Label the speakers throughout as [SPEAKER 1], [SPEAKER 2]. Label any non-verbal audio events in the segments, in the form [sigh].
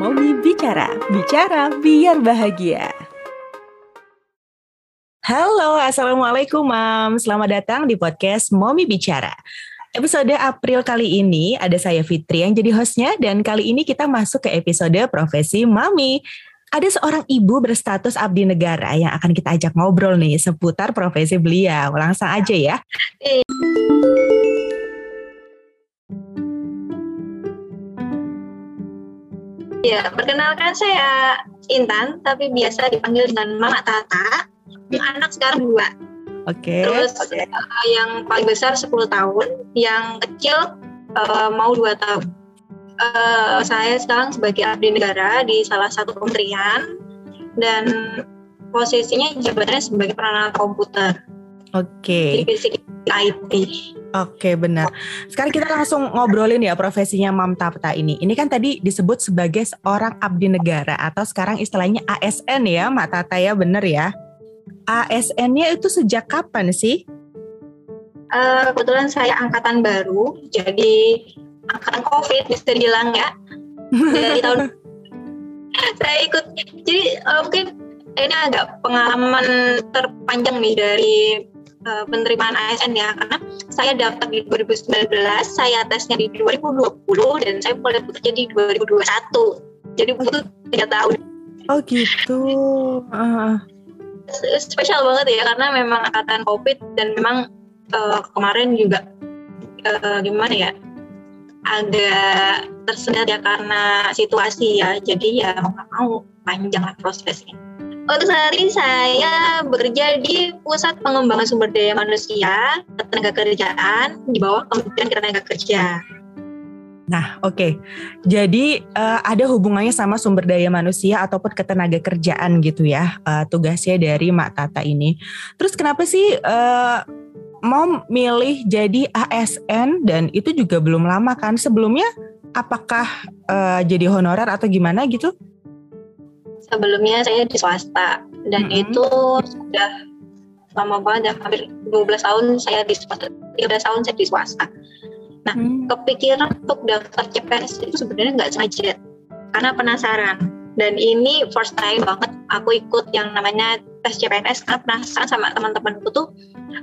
[SPEAKER 1] Momi Bicara, bicara biar bahagia. Halo, Assalamualaikum Mam. Selamat datang di podcast Momi Bicara. Episode April kali ini ada saya Fitri yang jadi hostnya dan kali ini kita masuk ke episode profesi Mami. Ada seorang ibu berstatus abdi negara yang akan kita ajak ngobrol nih seputar profesi beliau. Langsung aja ya.
[SPEAKER 2] Ya, perkenalkan saya Intan, tapi biasa dipanggil dengan Mama Tata. Anak sekarang dua.
[SPEAKER 1] Oke.
[SPEAKER 2] Terus uh, yang paling besar 10 tahun, yang kecil uh, mau 2 tahun. Uh, saya sekarang sebagai abdi negara di salah satu kementerian dan posisinya jabatannya sebagai penanganan komputer.
[SPEAKER 1] Oke.
[SPEAKER 2] Divisi IT.
[SPEAKER 1] Oke benar. Sekarang kita langsung ngobrolin ya profesinya Mam Tapta ini. Ini kan tadi disebut sebagai seorang abdi negara atau sekarang istilahnya ASN ya Mak Tata ya benar ya. ASN-nya itu sejak kapan sih?
[SPEAKER 2] Uh, kebetulan saya angkatan baru, jadi angkatan COVID bisa dibilang ya. Dari [laughs] tahun saya ikut. Jadi uh, mungkin ini agak pengalaman terpanjang nih dari uh, penerimaan ASN ya karena saya daftar di 2019 saya tesnya di 2020 dan saya mulai bekerja di 2021 jadi butuh tiga tahun.
[SPEAKER 1] Oh gitu. Uh.
[SPEAKER 2] spesial banget ya karena memang angkatan covid dan memang uh, kemarin juga uh, gimana ya agak tersendat ya karena situasi ya. Jadi ya mau nggak mau panjang lah prosesnya untuk saat ini saya bekerja di Pusat Pengembangan Sumber Daya Manusia Tenaga Kerjaan di bawah Kementerian Tenaga Kerja.
[SPEAKER 1] Nah, oke. Okay. Jadi uh, ada hubungannya sama sumber daya manusia ataupun ketenaga kerjaan gitu ya uh, tugasnya dari Mak Tata ini. Terus kenapa sih uh, mau milih jadi ASN dan itu juga belum lama kan? Sebelumnya apakah uh, jadi honorer atau gimana gitu?
[SPEAKER 2] Sebelumnya saya di swasta. Dan mm -hmm. itu sudah lama banget ya hampir 12 tahun saya di swasta. 13 tahun saya di swasta. Nah mm. kepikiran untuk daftar CPNS itu sebenarnya nggak sengaja karena penasaran. Dan ini first time banget aku ikut yang namanya tes CPNS karena penasaran sama teman-temanku tuh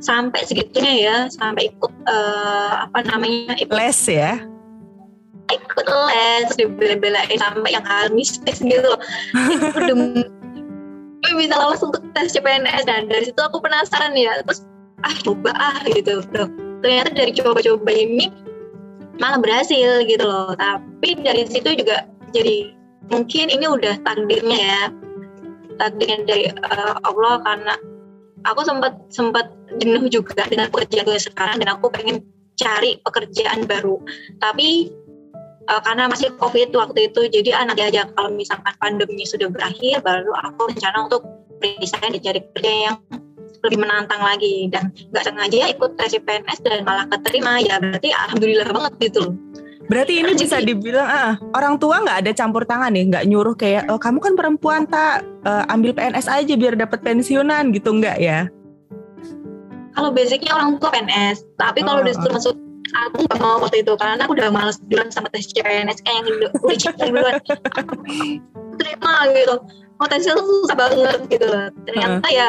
[SPEAKER 2] sampai segitunya ya sampai ikut uh, apa namanya
[SPEAKER 1] ikut les ya
[SPEAKER 2] ikut les dibela-belain sampai yang hal mistis gitu itu demi [laughs] bisa lolos untuk tes CPNS dan dari situ aku penasaran ya. Terus ah coba ah gitu. Loh ternyata dari coba-coba ini malah berhasil gitu loh. Tapi dari situ juga jadi mungkin ini udah takdirnya ya. Takdirnya dari uh, Allah karena aku sempat sempat jenuh juga dengan pekerjaan gue sekarang dan aku pengen cari pekerjaan baru. Tapi uh, karena masih covid waktu itu jadi anak diajak kalau misalkan pandemi sudah berakhir baru aku rencana untuk resign dan cari kerja yang lebih menantang lagi dan nggak sengaja ikut tes PNS dan malah keterima ya berarti alhamdulillah banget gitu loh.
[SPEAKER 1] Berarti ini bisa dibilang ah, orang tua nggak ada campur tangan nih, nggak nyuruh kayak oh, kamu kan perempuan tak uh, ambil PNS aja biar dapat pensiunan gitu nggak ya?
[SPEAKER 2] Kalau basicnya orang tua PNS, tapi kalau oh, disuruh masuk aku gak mau waktu itu karena aku udah males duluan sama tes CPNS kayak yang udah duluan. Terima gitu. Mau tesnya tuh susah banget gitu loh. Ternyata ya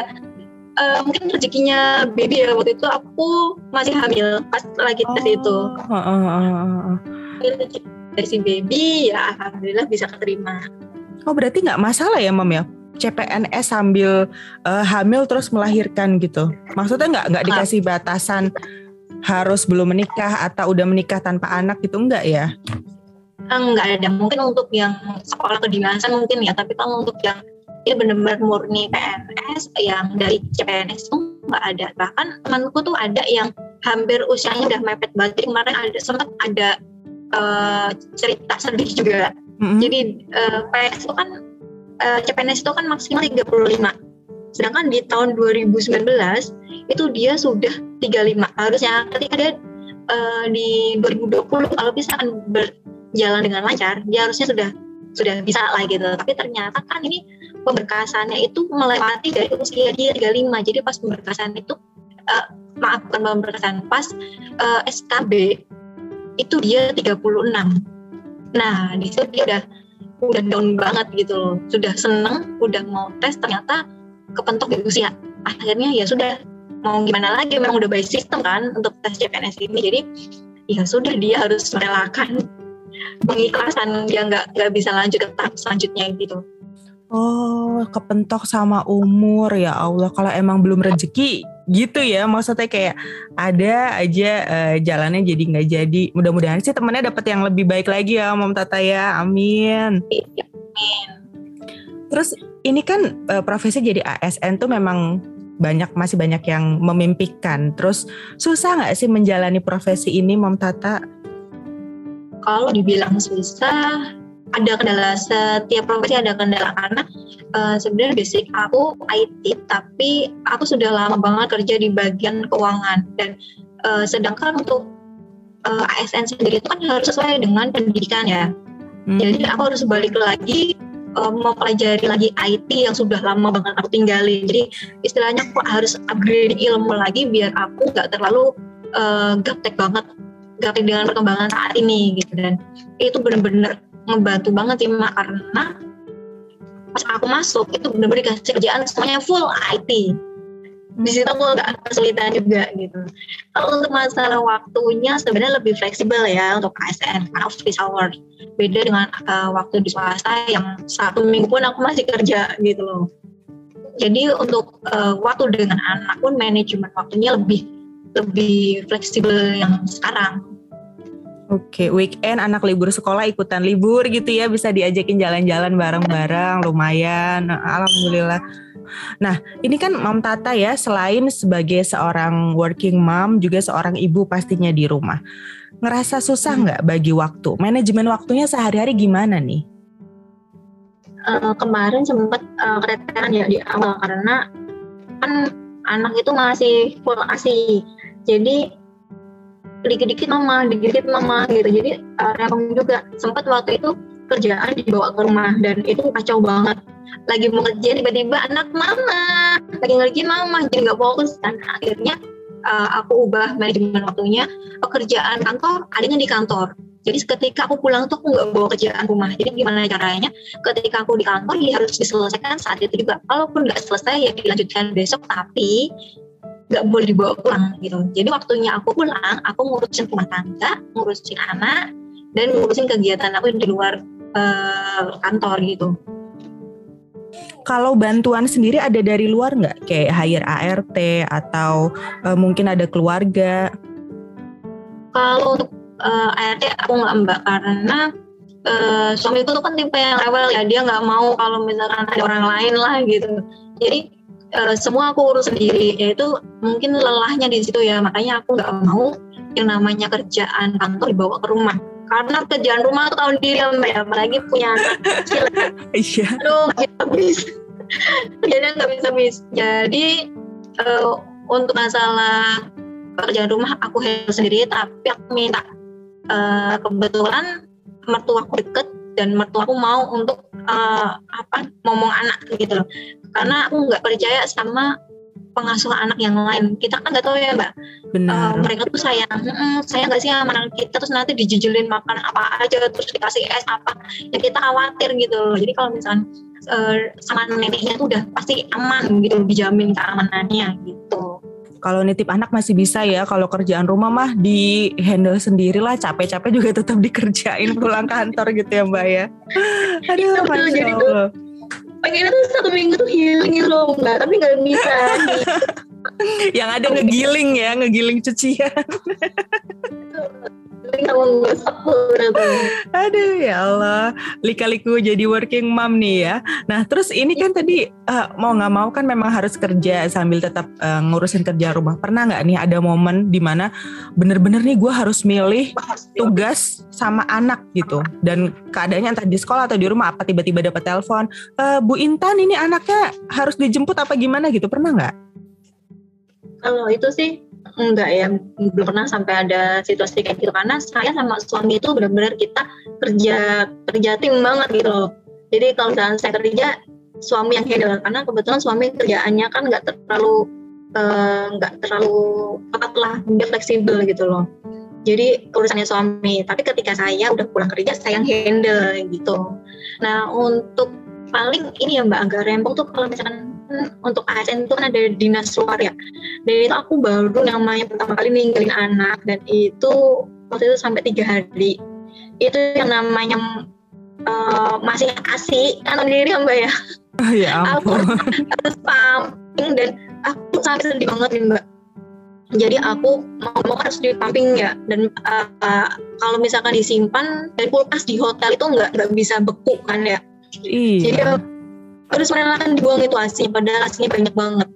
[SPEAKER 2] uh, mungkin rezekinya baby ya waktu itu aku masih hamil pas lagi tes oh. itu. Uh, uh, uh, uh. dari si baby ya alhamdulillah bisa keterima.
[SPEAKER 1] Oh berarti nggak masalah ya mam ya? CPNS sambil uh, hamil terus melahirkan gitu. Maksudnya nggak nggak dikasih batasan harus belum menikah atau udah menikah tanpa anak gitu enggak ya?
[SPEAKER 2] Enggak ada. Mungkin untuk yang sekolah kedinasan mungkin ya, tapi kalau untuk yang dia benar-benar murni PNS yang dari CPNS itu enggak ada. Bahkan temanku tuh ada yang hampir usianya udah mepet banget. Kemarin ada sempat ada uh, cerita sedih juga. Mm-hmm. Jadi uh, eh, PNS itu kan uh, eh, CPNS itu kan maksimal 35. Sedangkan di tahun 2019 itu dia sudah 35 harusnya ketika dia uh, di 2020 kalau bisa kan berjalan dengan lancar dia harusnya sudah sudah bisa lah gitu. Tapi ternyata kan ini pemberkasannya itu melewati dari usia dia 35 jadi pas pemberkasan itu uh, maaf bukan pemberkasan pas uh, SKB itu dia 36 nah di situ dia udah udah down banget gitu loh. Sudah seneng udah mau tes ternyata kepentok di usia. Akhirnya ya sudah mau gimana lagi memang udah by system kan untuk tes CPNS ini jadi ya sudah dia harus merelakan pengiklasan dia nggak nggak bisa lanjut ke tahap selanjutnya gitu
[SPEAKER 1] Oh, kepentok sama umur ya Allah. Kalau emang belum rezeki gitu ya, maksudnya kayak ada aja uh, jalannya jadi nggak jadi. Mudah-mudahan sih temennya dapat yang lebih baik lagi ya, Mom Tata ya. Amin. Amin. Terus ini kan uh, profesi jadi ASN tuh memang banyak masih banyak yang memimpikan. Terus susah nggak sih menjalani profesi ini, Mom Tata?
[SPEAKER 2] Kalau dibilang susah, ada kendala setiap profesi ada kendala karena uh, sebenarnya basic aku IT tapi aku sudah lama banget kerja di bagian keuangan dan uh, sedangkan untuk uh, ASN sendiri itu kan harus sesuai dengan pendidikan ya hmm. jadi aku harus balik lagi uh, mempelajari lagi IT yang sudah lama banget aku tinggalin. Jadi istilahnya aku harus upgrade ilmu lagi biar aku nggak terlalu uh, gaptek banget gaptek dengan perkembangan saat ini gitu. Dan itu benar-benar ngebantu banget sih mak karena pas aku masuk itu benar-benar dikasih kerjaan semuanya full IT di situ aku agak kesulitan juga gitu. Kalau untuk masalah waktunya sebenarnya lebih fleksibel ya untuk ASN karena office hour. Beda dengan uh, waktu di swasta yang satu minggu pun aku masih kerja gitu loh. Jadi untuk uh, waktu dengan anak pun manajemen waktunya lebih lebih fleksibel yang sekarang.
[SPEAKER 1] Oke, weekend anak libur sekolah ikutan libur gitu ya, bisa diajakin jalan-jalan bareng-bareng, lumayan. Alhamdulillah. Nah, ini kan Mam Tata ya, selain sebagai seorang working mom, juga seorang ibu pastinya di rumah. Ngerasa susah hmm. nggak bagi waktu? Manajemen waktunya sehari-hari gimana nih?
[SPEAKER 2] Uh, kemarin sempat uh, keteteran ya di awal karena kan anak itu masih full asi. Jadi dikit-dikit mama, dikit-dikit mama gitu. Jadi uh, juga. Sempat waktu itu kerjaan dibawa ke rumah dan itu kacau banget. Lagi mau kerja tiba-tiba anak mama, lagi ngerjain mama, jadi nggak fokus dan akhirnya uh, aku ubah manajemen waktunya pekerjaan kantor adanya di kantor. Jadi ketika aku pulang tuh aku nggak bawa kerjaan rumah. Jadi gimana caranya? Ketika aku di kantor ya harus diselesaikan saat itu juga. Kalaupun nggak selesai ya dilanjutkan besok. Tapi nggak boleh dibawa pulang gitu. Jadi waktunya aku pulang, aku ngurusin rumah tangga, ngurusin anak, dan ngurusin kegiatan aku di luar uh, kantor gitu.
[SPEAKER 1] Kalau bantuan sendiri ada dari luar nggak? Kayak hire ART atau uh, mungkin ada keluarga?
[SPEAKER 2] Kalau untuk uh, ART aku nggak mbak karena uh, suamiku tuh kan tipe yang rewel ya dia nggak mau kalau misalkan ada orang lain lah gitu. Jadi uh, semua aku urus sendiri yaitu mungkin lelahnya di situ ya makanya aku nggak mau yang namanya kerjaan kantor dibawa ke rumah karena kerjaan rumah tuh tahun diri mbak ya apalagi punya anak kecil.
[SPEAKER 1] Iya.
[SPEAKER 2] Aduh nggak kerjanya nggak bisa habis. Jadi uh, untuk masalah kerjaan rumah aku handle sendiri tapi aku minta uh, kebetulan mertua aku deket dan mertua aku mau untuk uh, apa ngomong anak gitu loh. Karena aku nggak percaya sama pengasuh anak yang lain. Kita kan nggak tahu ya mbak.
[SPEAKER 1] Benar.
[SPEAKER 2] Uh, mereka tuh sayang. Mm, saya nggak sih sama anak kita? Terus nanti dijijelin makan apa aja terus dikasih es apa ya kita khawatir gitu loh. Jadi kalau misalnya uh, sama neneknya tuh udah pasti aman gitu dijamin keamanannya gitu.
[SPEAKER 1] Kalau nitip anak masih bisa ya kalau kerjaan rumah mah di handle sendiri lah capek-capek juga tetap dikerjain pulang kantor gitu ya mbak ya. Aduh masya Allah
[SPEAKER 2] pengen tuh satu minggu tuh healing gitu loh mbak. Tapi nggak bisa. [laughs]
[SPEAKER 1] Yang ada ngegiling ya ngegiling cucian [laughs] Aduh ya Allah, lika-liku jadi working mom nih ya. Nah terus ini kan tadi uh, mau nggak mau kan memang harus kerja sambil tetap uh, ngurusin kerja rumah. Pernah nggak nih ada momen di mana bener-bener nih gue harus milih tugas sama anak gitu dan keadaannya entah di sekolah atau di rumah apa tiba-tiba dapat telepon, e, Bu Intan ini anaknya harus dijemput apa gimana gitu pernah nggak?
[SPEAKER 2] Kalau itu sih enggak ya. Belum pernah sampai ada situasi kayak gitu. Karena saya sama suami itu benar-benar kita kerja kerja tim banget gitu loh. Jadi kalau misalnya saya kerja suami yang handle. Karena kebetulan suami kerjaannya kan nggak terlalu eh, nggak uh, terlalu ketat lah. Dia fleksibel gitu loh. Jadi urusannya suami. Tapi ketika saya udah pulang kerja saya yang handle gitu. Nah untuk paling ini ya mbak agak rempong tuh kalau misalkan untuk ASN itu kan ada dinas luar ya. Dan itu aku baru namanya pertama kali ninggalin anak. Dan itu waktu itu sampai tiga hari. Itu yang namanya uh, masih asik kan sendiri ya mbak ya?
[SPEAKER 1] Oh, ya ampun. [laughs]
[SPEAKER 2] aku harus pumping dan aku sangat sedih banget nih mbak. Jadi aku mau mau harus di pumping ya. Dan uh, uh, kalau misalkan disimpan dan kulkas di hotel itu nggak nggak bisa beku kan ya?
[SPEAKER 1] Iya.
[SPEAKER 2] jadi harus merelakan dibuang itu asi padahal asinya banyak banget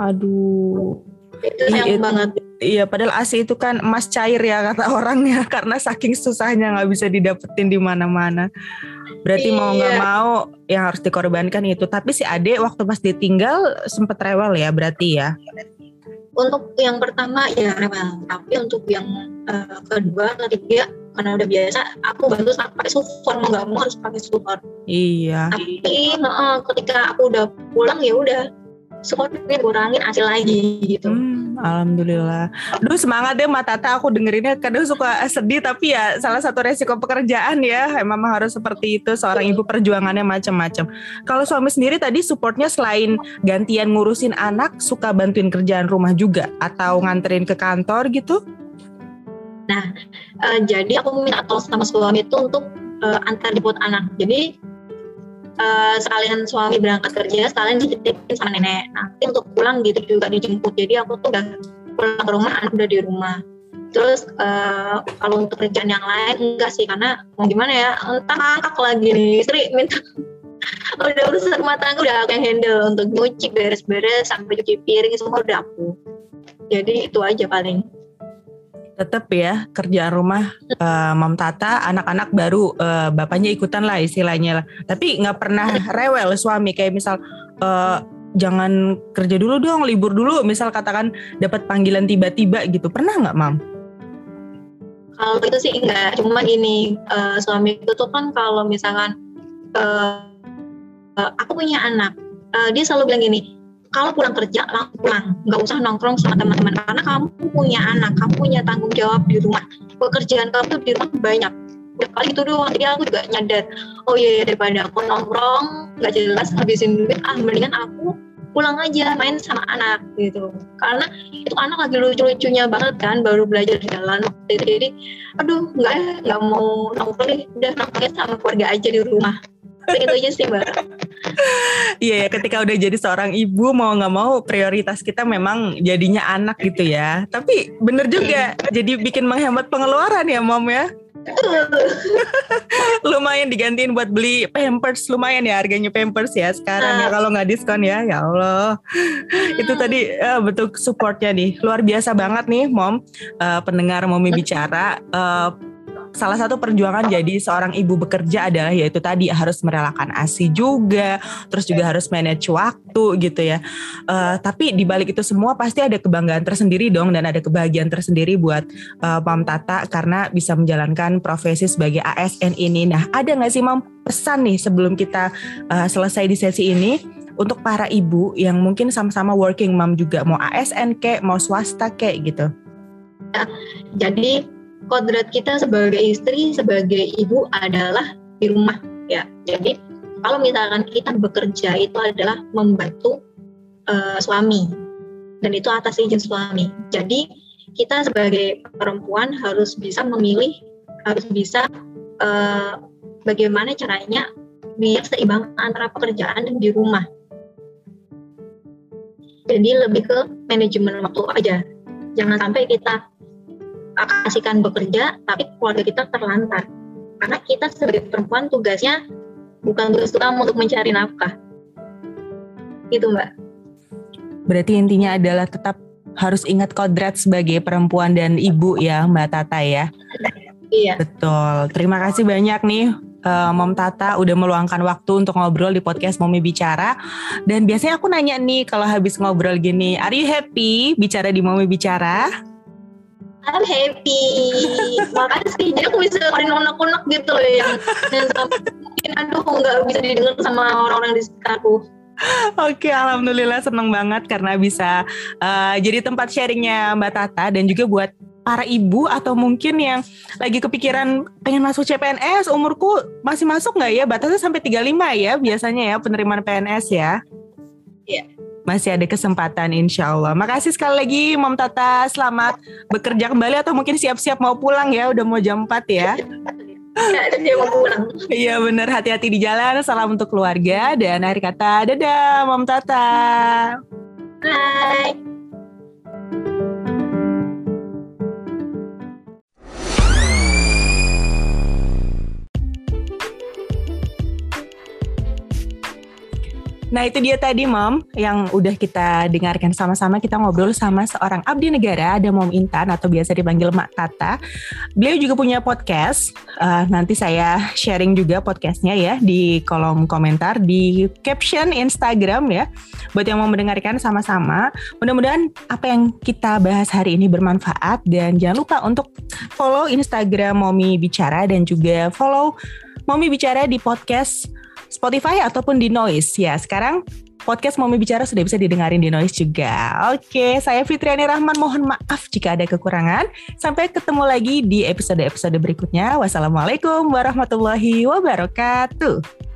[SPEAKER 1] Aduh.
[SPEAKER 2] itu sayang
[SPEAKER 1] Iya,
[SPEAKER 2] banget
[SPEAKER 1] Iya, padahal ASI itu kan emas cair ya kata [laughs] orangnya karena saking susahnya nggak bisa didapetin di mana-mana. Berarti mau nggak
[SPEAKER 2] Iya.
[SPEAKER 1] mau yang harus dikorbankan itu. Tapi si Ade waktu pas ditinggal sempet rewel ya berarti ya.
[SPEAKER 2] untuk yang pertama ya rewel tapi untuk yang eh, kedua ketiga karena udah biasa aku bantu pakai support mau nggak mau harus pakai support
[SPEAKER 1] Iya.
[SPEAKER 2] tapi heeh, ketika aku udah pulang ya udah supportnya kurangin hasil lagi gitu
[SPEAKER 1] Hmm, Alhamdulillah. Duh semangat deh Mbak Tata aku dengerinnya kadang suka sedih tapi ya salah satu resiko pekerjaan ya memang harus seperti itu seorang ibu perjuangannya macam-macam. Kalau suami sendiri tadi supportnya selain gantian ngurusin anak suka bantuin kerjaan rumah juga atau nganterin ke kantor gitu?
[SPEAKER 2] Eh, jadi aku minta tolong sama suami itu untuk eh, antar jemput anak. Jadi eh, sekalian suami berangkat kerja sekalian dititipin sama nenek. Nanti untuk pulang gitu juga dijemput. Jadi aku tuh udah pulang ke rumah anak udah di rumah. Terus eh, kalau untuk kerjaan yang lain enggak sih. Karena mau gimana ya entah ngangkak lagi nih. Istri minta [laughs] udah urusan rumah tangga udah aku yang handle. Untuk nyuci beres-beres sampai cuci piring semua udah aku. Jadi itu aja paling
[SPEAKER 1] Tetap ya kerjaan rumah eh, Mam Tata anak-anak baru eh, bapaknya ikutan lah istilahnya lah. Tapi nggak pernah rewel suami kayak misal eh, jangan kerja dulu dong libur dulu misal katakan dapat panggilan tiba-tiba gitu pernah nggak Mam?
[SPEAKER 2] Kalau itu sih enggak, cuma gini eh, suamiku tuh kan kalau misalkan eh, eh, aku punya anak, eh, dia selalu bilang gini, kalau pulang kerja langsung pulang, nggak usah nongkrong sama teman-teman. Karena kamu punya anak, kamu punya tanggung jawab di rumah, pekerjaan kamu tuh di rumah banyak. Ya kali itu doang, jadi aku juga nyadar, oh iya iya, daripada aku nongkrong nggak jelas habisin duit, ah mendingan aku pulang aja main sama anak gitu. Karena itu anak lagi lucu-lucunya banget kan baru belajar jalan waktu jadi aduh nggak nggak mau nongkrong deh. Udah nongkrongnya sama keluarga aja di rumah. Itu aja sih mbak
[SPEAKER 1] Iya ya ketika udah jadi seorang ibu mau nggak mau prioritas kita memang jadinya anak gitu ya. Tapi bener juga jadi bikin menghemat pengeluaran ya mom ya. [laughs] lumayan digantiin buat beli pampers lumayan ya harganya pampers ya sekarang ya. Kalau nggak diskon ya ya Allah. Itu tadi eh, betul supportnya nih. Luar biasa banget nih mom. Eh, pendengar momi bicara eh, salah satu perjuangan jadi seorang ibu bekerja adalah yaitu tadi harus merelakan ASI juga, terus juga harus manage waktu gitu ya. Eh, tapi di balik itu semua pasti ada kebanggaan tersendiri dong dan ada kebahagiaan tersendiri buat eh, Mam Tata karena bisa menjalankan profesi sebagai ASN ini. Nah, ada nggak sih Mam pesan nih sebelum kita eh, selesai di sesi ini? Untuk para ibu yang mungkin sama-sama working mom juga mau ASN kek, mau swasta kek gitu.
[SPEAKER 2] jadi kodrat kita sebagai istri sebagai ibu adalah di rumah ya. Jadi kalau misalkan kita bekerja itu adalah membantu eh, suami. Dan itu atas izin suami. Jadi kita sebagai perempuan harus bisa memilih harus bisa eh, bagaimana caranya biar seimbang antara pekerjaan dan di rumah. Jadi lebih ke manajemen waktu aja. Jangan sampai kita kasihkan bekerja tapi keluarga kita terlantar karena kita sebagai perempuan tugasnya bukan tugas utama untuk mencari nafkah gitu mbak
[SPEAKER 1] Berarti intinya adalah tetap harus ingat kodrat sebagai perempuan dan ibu ya Mbak Tata ya.
[SPEAKER 2] iya
[SPEAKER 1] Betul. Terima kasih banyak nih eh, Mom Tata udah meluangkan waktu untuk ngobrol di podcast Momi Bicara. Dan biasanya aku nanya nih kalau habis ngobrol gini, are you happy bicara di Momi Bicara?
[SPEAKER 2] I'm happy makasih jadi aku bisa keluarin unek-unek gitu loh yang, yang mungkin aduh nggak bisa didengar sama orang-orang di sekitarku
[SPEAKER 1] Oke, alhamdulillah seneng banget karena bisa eh, jadi tempat sharingnya Mbak Tata dan juga buat para ibu atau mungkin yang lagi kepikiran pengen masuk CPNS, umurku masih masuk nggak ya? Batasnya sampai 35 ya biasanya ya penerimaan PNS ya.
[SPEAKER 2] Iya.
[SPEAKER 1] Masih ada kesempatan insya Allah. Makasih sekali lagi Mom Tata. Selamat bekerja kembali atau mungkin siap-siap mau pulang ya. Udah mau jam 4 ya.
[SPEAKER 2] dia mau pulang.
[SPEAKER 1] Iya bener hati-hati di jalan. Salam untuk keluarga dan akhir kata dadah Mom Tata.
[SPEAKER 2] Bye.
[SPEAKER 1] Nah itu dia tadi Mom yang udah kita dengarkan sama-sama kita ngobrol sama seorang abdi negara ada Mom Intan atau biasa dipanggil Mak Tata. Beliau juga punya podcast. Uh, nanti saya sharing juga podcastnya ya di kolom komentar di caption Instagram ya. Buat yang mau mendengarkan sama-sama. Mudah-mudahan apa yang kita bahas hari ini bermanfaat dan jangan lupa untuk follow Instagram Momi Bicara dan juga follow Momi Bicara di podcast Spotify ataupun di Noise. Ya, sekarang podcast Momi Bicara sudah bisa didengarin di Noise juga. Oke, saya Fitriani Rahman. Mohon maaf jika ada kekurangan. Sampai ketemu lagi di episode-episode berikutnya. Wassalamualaikum warahmatullahi wabarakatuh.